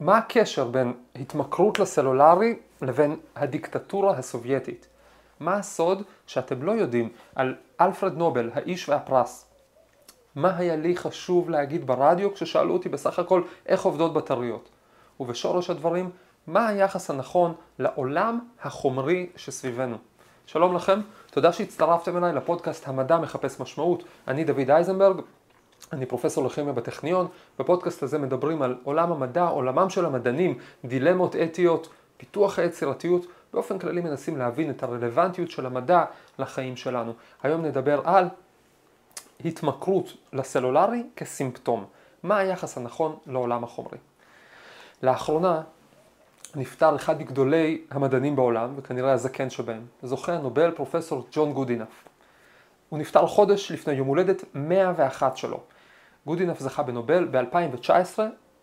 מה הקשר בין התמכרות לסלולרי לבין הדיקטטורה הסובייטית? מה הסוד שאתם לא יודעים על אלפרד נובל, האיש והפרס? מה היה לי חשוב להגיד ברדיו כששאלו אותי בסך הכל איך עובדות בטריות? ובשורש הדברים, מה היחס הנכון לעולם החומרי שסביבנו? שלום לכם, תודה שהצטרפתם אליי לפודקאסט המדע מחפש משמעות. אני דוד אייזנברג, אני פרופסור לכימיה בטכניון. בפודקאסט הזה מדברים על עולם המדע, עולמם של המדענים, דילמות אתיות, פיתוח היצירתיות. באופן כללי מנסים להבין את הרלוונטיות של המדע לחיים שלנו. היום נדבר על התמכרות לסלולרי כסימפטום. מה היחס הנכון לעולם החומרי? לאחרונה נפטר אחד מגדולי המדענים בעולם, וכנראה הזקן שבהם, זוכה הנובל פרופסור ג'ון גודינף. הוא נפטר חודש לפני יום הולדת 101 שלו. גודינף זכה בנובל ב-2019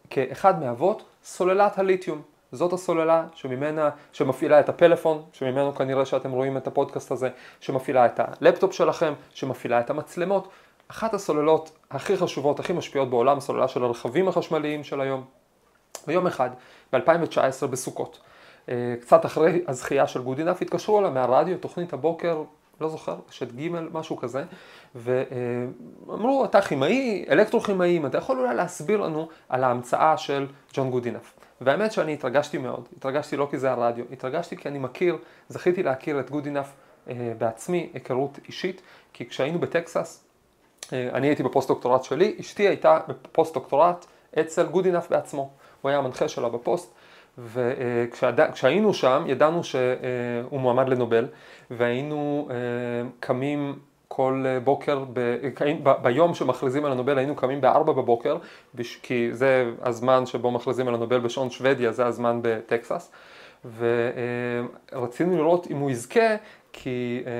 כאחד מאבות סוללת הליתיום. זאת הסוללה שממנה, שמפעילה את הפלאפון, שממנו כנראה שאתם רואים את הפודקאסט הזה, שמפעילה את הלפטופ שלכם, שמפעילה את המצלמות. אחת הסוללות הכי חשובות, הכי משפיעות בעולם, הסוללה של הרכבים החשמליים של היום. ויום אחד, ב-2019 בסוכות, אה, קצת אחרי הזכייה של גודינף, התקשרו אליי מהרדיו, תוכנית הבוקר, לא זוכר, שאת ג' משהו כזה, ואמרו, אתה כימאי, אלקטרוכימאי, אתה יכול אולי להסביר לנו על ההמצאה של ג'ון גודינף. והאמת שאני התרגשתי מאוד, התרגשתי לא כי זה הרדיו, התרגשתי כי אני מכיר, זכיתי להכיר את גודינף אה, בעצמי, היכרות אישית, כי כשהיינו בטקסס, אה, אני הייתי בפוסט-דוקטורט שלי, אשתי הייתה בפוסט-דוקטורט אצל גודינף בעצמו, הוא היה המנחה שלה בפוסט, וכשהיינו שם ידענו שהוא מועמד לנובל, והיינו אה, קמים כל בוקר, ב, ביום שמכריזים על הנובל היינו קמים בארבע בבוקר, כי זה הזמן שבו מכריזים על הנובל בשעון שוודיה, זה הזמן בטקסס, ורצינו לראות אם הוא יזכה, כי אה,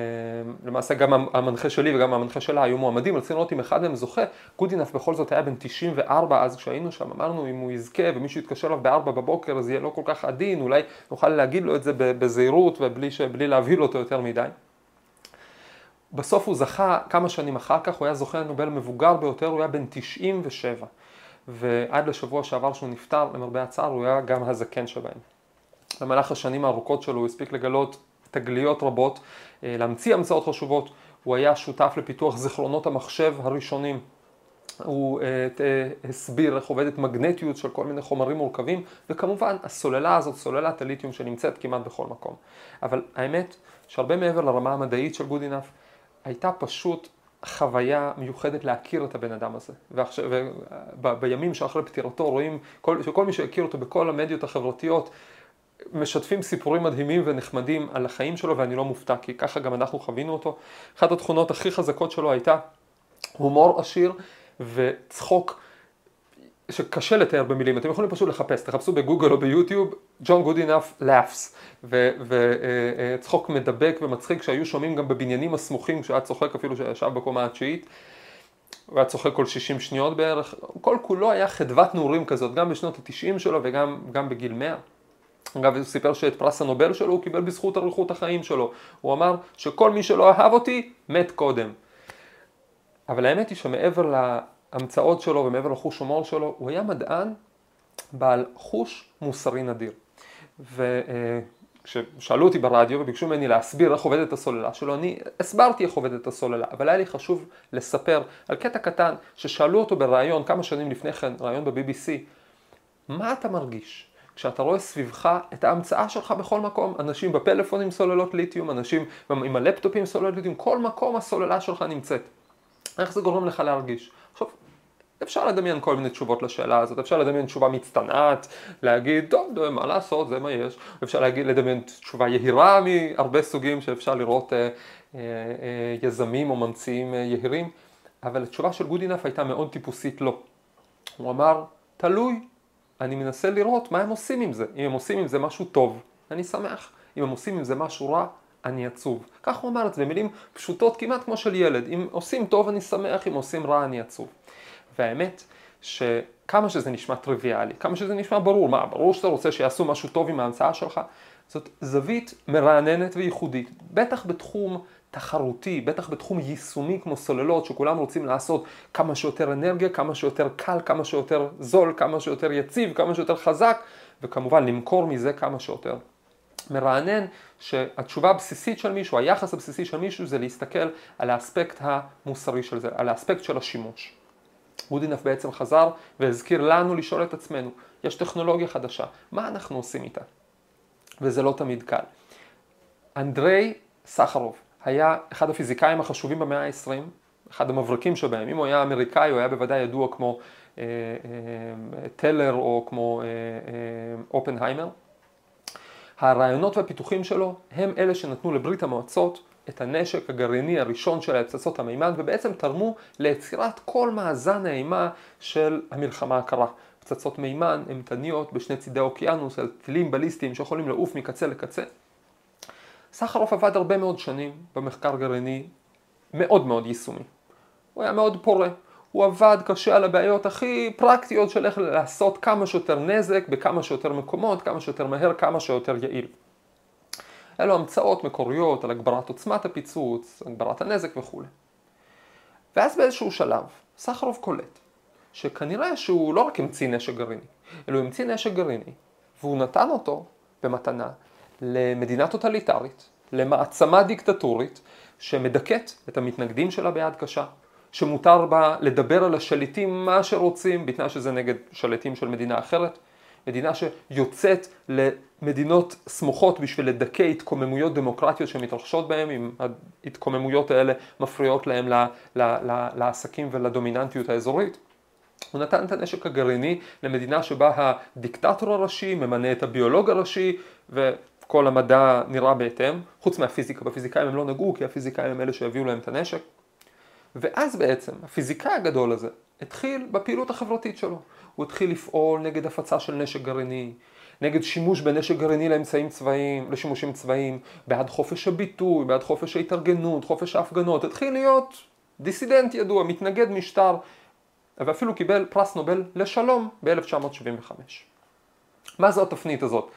למעשה גם המנחה שלי וגם המנחה שלה היו מועמדים, רצינו לראות אם אחד מהם זוכה, גודינף בכל זאת היה בן 94 אז כשהיינו שם, אמרנו אם הוא יזכה ומישהו יתקשר אליו בארבע בבוקר אז יהיה לא כל כך עדין, אולי נוכל להגיד לו את זה בזהירות ובלי להבהיל אותו יותר מדי. בסוף הוא זכה כמה שנים אחר כך, הוא היה זוכה לנובל מבוגר ביותר, הוא היה בן 97. ועד לשבוע שעבר שהוא נפטר, למרבה הצער, הוא היה גם הזקן שבהם. במהלך השנים הארוכות שלו הוא הספיק לגלות תגליות רבות, אה, להמציא המצאות חשובות, הוא היה שותף לפיתוח זיכרונות המחשב הראשונים. הוא uh, uh, הסביר איך עובדת מגנטיות של כל מיני חומרים מורכבים, וכמובן הסוללה הזאת, סוללת הליתיום שנמצאת כמעט בכל מקום. אבל האמת שהרבה מעבר לרמה המדעית של גודינף, הייתה פשוט חוויה מיוחדת להכיר את הבן אדם הזה. ובימים שאחרי פטירתו רואים כל, שכל מי שהכיר אותו בכל המדיות החברתיות משתפים סיפורים מדהימים ונחמדים על החיים שלו ואני לא מופתע כי ככה גם אנחנו חווינו אותו. אחת התכונות הכי חזקות שלו הייתה הומור עשיר וצחוק שקשה לתאר במילים, אתם יכולים פשוט לחפש, תחפשו בגוגל או ביוטיוב, ג'ון גוד אינף לאפס, וצחוק מדבק ומצחיק שהיו שומעים גם בבניינים הסמוכים כשהיה צוחק אפילו שישב בקומה התשיעית, הוא היה צוחק כל 60 שניות בערך, כל כולו היה חדוות נעורים כזאת, גם בשנות ה-90 שלו וגם בגיל 100. אגב, הוא סיפר שאת פרס הנובל שלו הוא קיבל בזכות אריכות החיים שלו. הוא אמר שכל מי שלא אהב אותי, מת קודם. אבל האמת היא שמעבר ההמצאות שלו ומעבר לחוש הומור שלו, הוא היה מדען בעל חוש מוסרי נדיר. וכששאלו אותי ברדיו וביקשו ממני להסביר איך עובדת הסוללה שלו, אני הסברתי איך עובדת הסוללה, אבל היה לי חשוב לספר על קטע קטן ששאלו אותו בריאיון כמה שנים לפני כן, ריאיון ב-BBC, מה אתה מרגיש כשאתה רואה סביבך את ההמצאה שלך בכל מקום, אנשים בפלאפון עם סוללות ליתיום, אנשים עם הלפטופים עם סוללות ליתיום, כל מקום הסוללה שלך נמצאת. איך זה גורם לך להרגיש? עכשיו, אפשר לדמיין כל מיני תשובות לשאלה הזאת, אפשר לדמיין תשובה מצטנעת, להגיד, טוב, מה לעשות, זה מה יש, אפשר להגיד, לדמיין תשובה יהירה מהרבה סוגים שאפשר לראות אה, אה, אה, יזמים או ממציאים אה, יהירים, אבל התשובה של גודינף הייתה מאוד טיפוסית לא. הוא אמר, תלוי, אני מנסה לראות מה הם עושים עם זה, אם הם עושים עם זה משהו טוב, אני שמח, אם הם עושים עם זה משהו רע, אני עצוב. כך הוא אמר את זה במילים פשוטות כמעט כמו של ילד, אם עושים טוב אני שמח, אם עושים רע אני עצוב. והאמת שכמה שזה נשמע טריוויאלי, כמה שזה נשמע ברור, מה, ברור שאתה רוצה שיעשו משהו טוב עם ההמצאה שלך, זאת זווית מרעננת וייחודית, בטח בתחום תחרותי, בטח בתחום יישומי כמו סוללות, שכולם רוצים לעשות כמה שיותר אנרגיה, כמה שיותר קל, כמה שיותר זול, כמה שיותר יציב, כמה שיותר חזק, וכמובן למכור מזה כמה שיותר. מרענן שהתשובה הבסיסית של מישהו, היחס הבסיסי של מישהו זה להסתכל על האספקט המוסרי של זה, על האספקט של השימוש. וודינף בעצם חזר והזכיר לנו לשאול את עצמנו, יש טכנולוגיה חדשה, מה אנחנו עושים איתה? וזה לא תמיד קל. אנדרי סחרוב היה אחד הפיזיקאים החשובים במאה ה-20, אחד המברקים שבהם. אם הוא היה אמריקאי, הוא היה בוודאי ידוע כמו אה, אה, טלר או כמו אה, אה, אופנהיימר. הרעיונות והפיתוחים שלו הם אלה שנתנו לברית המועצות את הנשק הגרעיני הראשון של הפצצות המימן ובעצם תרמו ליצירת כל מאזן האימה של המלחמה הקרה. פצצות מימן, אימתניות בשני צידי האוקיינוס על טילים בליסטיים שיכולים לעוף מקצה לקצה. סחרוף עבד הרבה מאוד שנים במחקר גרעיני מאוד מאוד יישומי. הוא היה מאוד פורה. הוא עבד קשה על הבעיות הכי פרקטיות של איך לעשות כמה שיותר נזק בכמה שיותר מקומות, כמה שיותר מהר, כמה שיותר יעיל. היה לו המצאות מקוריות על הגברת עוצמת הפיצוץ, הגברת הנזק וכולי. ואז באיזשהו שלב, סחרוף קולט שכנראה שהוא לא רק המציא נשק גרעיני, אלא הוא המציא נשק גרעיני, והוא נתן אותו במתנה למדינה טוטליטרית, למעצמה דיקטטורית, שמדכאת את המתנגדים שלה ביד קשה, שמותר בה לדבר על השליטים מה שרוצים, בתנאי שזה נגד שליטים של מדינה אחרת, מדינה שיוצאת למדינות סמוכות בשביל לדכא התקוממויות דמוקרטיות שמתרחשות בהן, אם ההתקוממויות האלה מפריעות להם לעסקים ולדומיננטיות האזורית. הוא נתן את הנשק הגרעיני למדינה שבה הדיקטטור הראשי ממנה את הביולוג הראשי וכל המדע נראה בהתאם, חוץ מהפיזיקה, בפיזיקאים הם לא נגעו כי הפיזיקאים הם אלה שהביאו להם את הנשק. ואז בעצם הפיזיקאי הגדול הזה התחיל בפעילות החברתית שלו. הוא התחיל לפעול נגד הפצה של נשק גרעיני, נגד שימוש בנשק גרעיני לאמצעים צבאיים, לשימושים צבאיים, בעד חופש הביטוי, בעד חופש ההתארגנות, חופש ההפגנות, התחיל להיות דיסידנט ידוע, מתנגד משטר, ואפילו קיבל פרס נובל לשלום ב-1975. מה זו התפנית הזאת?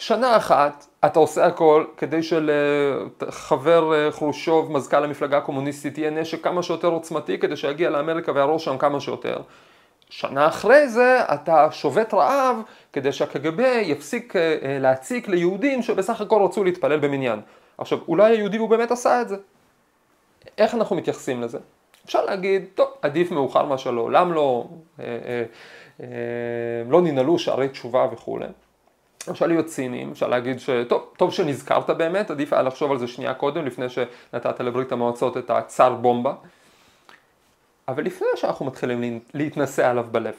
שנה אחת אתה עושה הכל כדי שלחבר אה, חרושוב, מזכ"ל המפלגה הקומוניסטית, יהיה נשק כמה שיותר עוצמתי כדי שיגיע לאמריקה ויהרוס שם כמה שיותר. שנה אחרי זה אתה שובת רעב כדי שהקג"ב יפסיק אה, אה, להציק ליהודים שבסך הכל רצו להתפלל במניין. עכשיו, אולי היהודי הוא באמת עשה את זה. איך אנחנו מתייחסים לזה? אפשר להגיד, טוב, עדיף מאוחר מאשר לעולם לא, אה, אה, אה, לא ננעלו שערי תשובה וכולי. אפשר להיות ציניים, אפשר להגיד שטוב, טוב שנזכרת באמת, עדיף היה לחשוב על זה שנייה קודם, לפני שנתת לברית המועצות את הצאר בומבה. אבל לפני שאנחנו מתחילים להתנסה עליו בלב,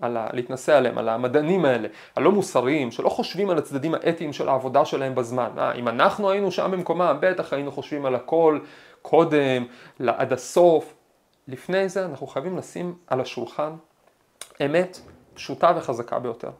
על ה... להתנסה עליהם, על המדענים האלה, הלא מוסריים, שלא חושבים על הצדדים האתיים של העבודה שלהם בזמן. אה, אם אנחנו היינו שם במקומם, בטח היינו חושבים על הכל קודם, עד הסוף. לפני זה אנחנו חייבים לשים על השולחן אמת פשוטה וחזקה ביותר.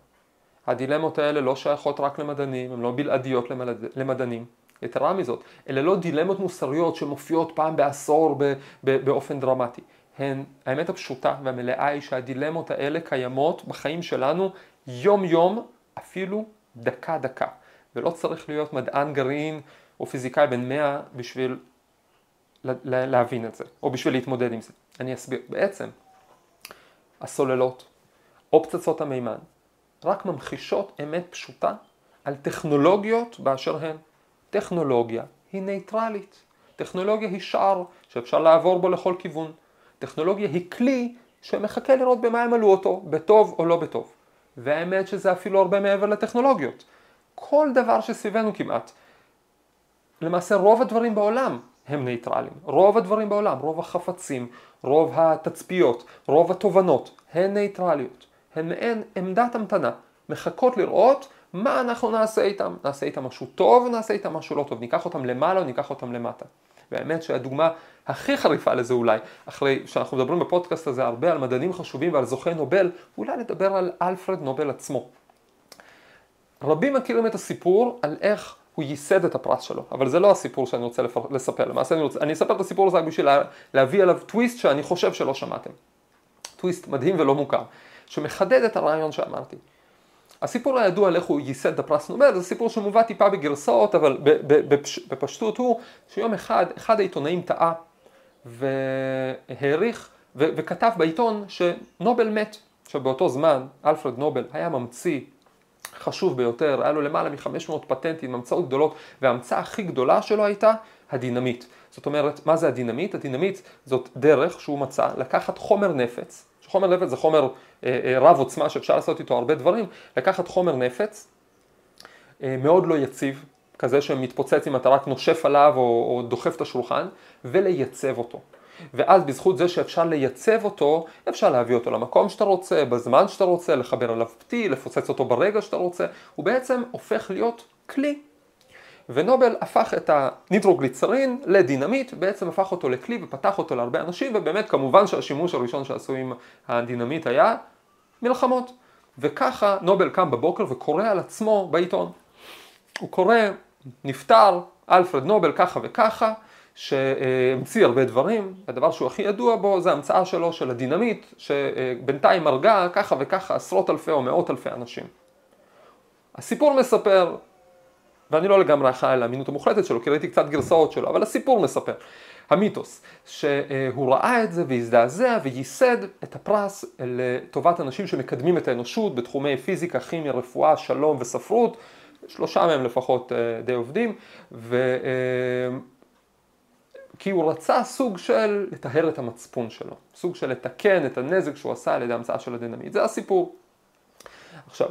הדילמות האלה לא שייכות רק למדענים, הן לא בלעדיות למד... למדענים. יתרה מזאת, אלה לא דילמות מוסריות שמופיעות פעם בעשור באופן דרמטי. הן, האמת הפשוטה והמלאה היא שהדילמות האלה קיימות בחיים שלנו יום יום, אפילו דקה דקה. ולא צריך להיות מדען גרעין או פיזיקאי בן מאה בשביל להבין את זה, או בשביל להתמודד עם זה. אני אסביר. בעצם, הסוללות או פצצות המימן רק ממחישות אמת פשוטה על טכנולוגיות באשר הן. טכנולוגיה היא נייטרלית. טכנולוגיה היא שער שאפשר לעבור בו לכל כיוון. טכנולוגיה היא כלי שמחכה לראות במה ימלאו אותו, בטוב או לא בטוב. והאמת שזה אפילו הרבה מעבר לטכנולוגיות. כל דבר שסביבנו כמעט. למעשה רוב הדברים בעולם הם נייטרליים. רוב הדברים בעולם, רוב החפצים, רוב התצפיות, רוב התובנות, הן נייטרליות. הן מעין עמדת המתנה, מחכות לראות מה אנחנו נעשה איתם. נעשה איתם משהו טוב, נעשה איתם משהו לא טוב. ניקח אותם למעלה או ניקח אותם למטה. והאמת שהדוגמה הכי חריפה לזה אולי, אחרי שאנחנו מדברים בפודקאסט הזה הרבה על מדענים חשובים ועל זוכי נובל, אולי נדבר על אלפרד נובל עצמו. רבים מכירים את הסיפור על איך הוא ייסד את הפרס שלו, אבל זה לא הסיפור שאני רוצה לספר, למעשה אני, רוצה, אני אספר את הסיפור הזה רק בשביל לה, להביא עליו טוויסט שאני חושב שלא שמעתם. טוויסט מדהים ולא מוכר, שמחדד את הרעיון שאמרתי. הסיפור הידוע על איך הוא ייסד את הפרס נובל זה סיפור שמובא טיפה בגרסאות אבל בפשטות הוא שיום אחד אחד העיתונאים טעה והעריך וכתב בעיתון שנובל מת. עכשיו באותו זמן אלפרד נובל היה ממציא חשוב ביותר, היה לו למעלה מ-500 פטנטים, המצאות גדולות, וההמצאה הכי גדולה שלו הייתה הדינמיט. זאת אומרת, מה זה הדינמיט? הדינמיט זאת דרך שהוא מצא לקחת חומר נפץ, חומר נפץ זה חומר רב עוצמה שאפשר לעשות איתו הרבה דברים, לקחת חומר נפץ אה, מאוד לא יציב, כזה שמתפוצץ אם אתה רק נושף עליו או, או דוחף את השולחן, ולייצב אותו. ואז בזכות זה שאפשר לייצב אותו, אפשר להביא אותו למקום שאתה רוצה, בזמן שאתה רוצה, לחבר עליו פתיל, לפוצץ אותו ברגע שאתה רוצה, הוא בעצם הופך להיות כלי. ונובל הפך את הניטרוגליצרין לדינמיט, בעצם הפך אותו לכלי ופתח אותו להרבה אנשים, ובאמת כמובן שהשימוש הראשון שעשו עם הדינמיט היה מלחמות. וככה נובל קם בבוקר וקורא על עצמו בעיתון. הוא קורא, נפטר, אלפרד נובל ככה וככה, שהמציא הרבה דברים, הדבר שהוא הכי ידוע בו זה המצאה שלו של הדינמיט, שבינתיים הרגה ככה וככה עשרות אלפי או מאות אלפי אנשים. הסיפור מספר, ואני לא לגמרי אחראי על האמינות המוחלטת שלו, כי ראיתי קצת גרסאות שלו, אבל הסיפור מספר, המיתוס, שהוא ראה את זה והזדעזע וייסד את הפרס לטובת אנשים שמקדמים את האנושות בתחומי פיזיקה, כימיה, רפואה, שלום וספרות, שלושה מהם לפחות אה, די עובדים, ו... אה, כי הוא רצה סוג של לטהר את המצפון שלו, סוג של לתקן את הנזק שהוא עשה על ידי המצאה של הדינמיט, זה הסיפור. עכשיו,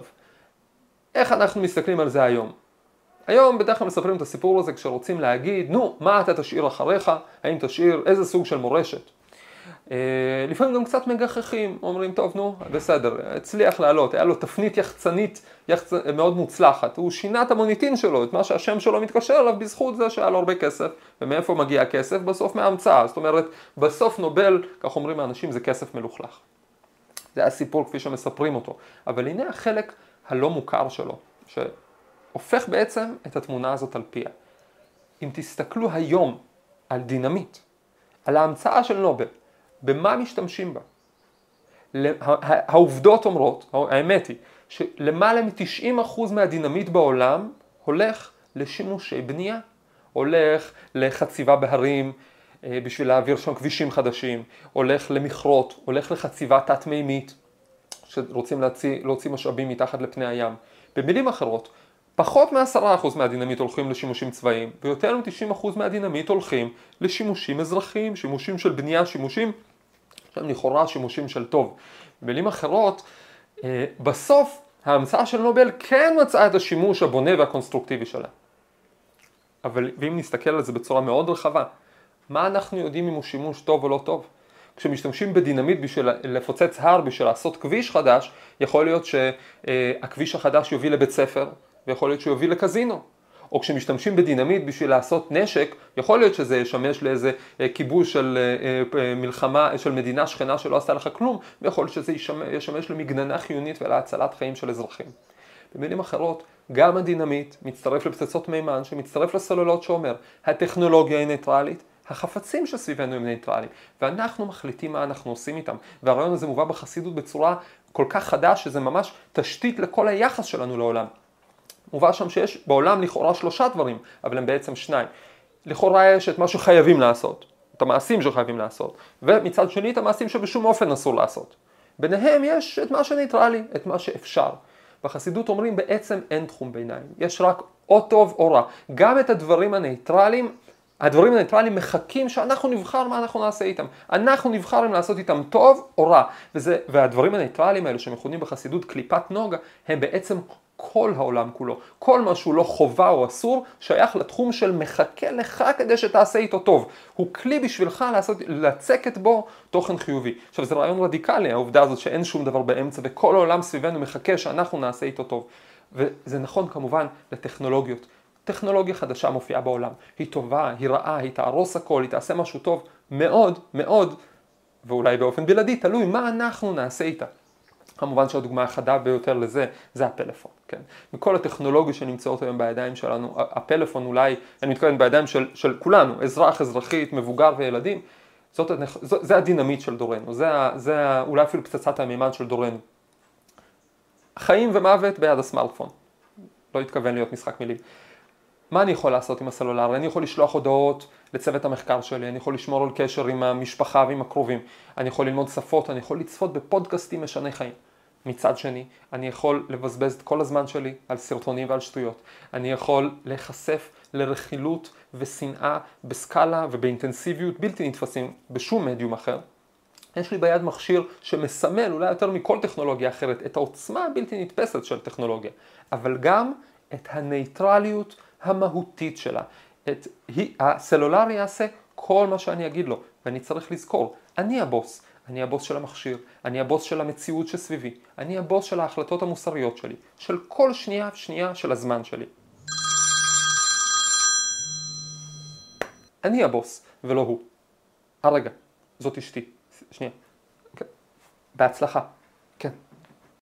איך אנחנו מסתכלים על זה היום? היום בדרך כלל מספרים את הסיפור הזה כשרוצים להגיד, נו, מה אתה תשאיר אחריך, האם תשאיר איזה סוג של מורשת. אה, לפעמים גם קצת מגחכים, אומרים, טוב, נו, בסדר, הצליח לעלות, היה לו תפנית יחצנית יחצ... מאוד מוצלחת, הוא שינה את המוניטין שלו, את מה שהשם שלו מתקשר אליו בזכות זה שהיה לו הרבה כסף, ומאיפה מגיע הכסף? בסוף מההמצאה, זאת אומרת, בסוף נובל, כך אומרים האנשים, זה כסף מלוכלך. זה הסיפור כפי שמספרים אותו, אבל הנה החלק הלא מוכר שלו, שהופך בעצם את התמונה הזאת על פיה. אם תסתכלו היום על דינמיט, על ההמצאה של נובל, במה משתמשים בה? העובדות אומרות, האמת היא, שלמעלה מ-90% מהדינמיט בעולם הולך לשימושי בנייה. הולך לחציבה בהרים אה, בשביל להעביר שם כבישים חדשים, הולך למכרות, הולך לחציבה תת-מימית, שרוצים להוציא, להוציא משאבים מתחת לפני הים. במילים אחרות, פחות מ-10% מהדינמיט הולכים לשימושים צבאיים, ויותר מ-90% מהדינמיט הולכים לשימושים אזרחיים, שימושים של בנייה, שימושים שהם לכאורה שימושים של טוב. במילים אחרות, אה, בסוף ההמצאה של נובל כן מצאה את השימוש הבונה והקונסטרוקטיבי שלה. אבל ואם נסתכל על זה בצורה מאוד רחבה, מה אנחנו יודעים אם הוא שימוש טוב או לא טוב? כשמשתמשים בדינמיט בשביל לפוצץ הר, בשביל לעשות כביש חדש, יכול להיות שהכביש החדש יוביל לבית ספר, ויכול להיות שהוא יוביל לקזינו. או כשמשתמשים בדינמיט בשביל לעשות נשק, יכול להיות שזה ישמש לאיזה אה, כיבוש של אה, אה, מלחמה, של מדינה שכנה שלא עשתה לך כלום, ויכול להיות שזה ישמש, ישמש למגננה חיונית ולהצלת חיים של אזרחים. במילים אחרות, גם הדינמיט מצטרף לפצצות מימן, שמצטרף לסוללות שאומר, הטכנולוגיה היא ניטרלית, החפצים שסביבנו הם ניטרליים, ואנחנו מחליטים מה אנחנו עושים איתם. והרעיון הזה מובא בחסידות בצורה כל כך חדה, שזה ממש תשתית לכל היחס שלנו לעולם. מובא שם שיש בעולם לכאורה שלושה דברים, אבל הם בעצם שניים. לכאורה יש את מה שחייבים לעשות, את המעשים שחייבים לעשות, ומצד שני את המעשים שבשום אופן אסור לעשות. ביניהם יש את מה שניטרלי, את מה שאפשר. בחסידות אומרים בעצם אין תחום ביניים, יש רק או טוב או רע. גם את הדברים הניטרליים, הדברים הניטרליים מחכים שאנחנו נבחר מה אנחנו נעשה איתם. אנחנו נבחר אם לעשות איתם טוב או רע. וזה, והדברים הניטרליים האלה שמכונים בחסידות קליפת נוגה, הם בעצם כל העולם כולו. כל מה שהוא לא חובה או אסור, שייך לתחום של מחכה לך כדי שתעשה איתו טוב. הוא כלי בשבילך לעשות, לצקת בו תוכן חיובי. עכשיו זה רעיון רדיקלי, העובדה הזאת שאין שום דבר באמצע וכל העולם סביבנו מחכה שאנחנו נעשה איתו טוב. וזה נכון כמובן לטכנולוגיות. טכנולוגיה חדשה מופיעה בעולם. היא טובה, היא רעה, היא תהרוס הכל, היא תעשה משהו טוב מאוד מאוד, ואולי באופן בלעדי, תלוי מה אנחנו נעשה איתה. כמובן שהדוגמה החדה ביותר לזה זה הפלאפון, כן? מכל הטכנולוגיות שנמצאות היום בידיים שלנו, הפלאפון אולי, אני מתכוון בידיים של, של כולנו, אזרח, אזרחית, מבוגר וילדים, זאת, זאת, זה הדינמיט של דורנו, זה, זה אולי אפילו פצצת המימן של דורנו. חיים ומוות ביד הסמארטפון. לא התכוון להיות משחק מילים. מה אני יכול לעשות עם הסלולרי? אני יכול לשלוח הודעות לצוות המחקר שלי, אני יכול לשמור על קשר עם המשפחה ועם הקרובים, אני יכול ללמוד שפות, אני יכול לצפות בפודקאסטים משני חיים. מצד שני, אני יכול לבזבז את כל הזמן שלי על סרטונים ועל שטויות. אני יכול להיחשף לרכילות ושנאה בסקאלה ובאינטנסיביות בלתי נתפסים בשום מדיום אחר. יש לי ביד מכשיר שמסמל, אולי יותר מכל טכנולוגיה אחרת, את העוצמה הבלתי נתפסת של טכנולוגיה, אבל גם את הנייטרליות המהותית שלה. את, הסלולרי יעשה כל מה שאני אגיד לו, ואני צריך לזכור, אני הבוס, אני הבוס של המכשיר, אני הבוס של המציאות שסביבי, אני הבוס של ההחלטות המוסריות שלי, של כל שנייה ושנייה של הזמן שלי. אני הבוס, ולא הוא. הרגע, זאת אשתי. שנייה. בהצלחה.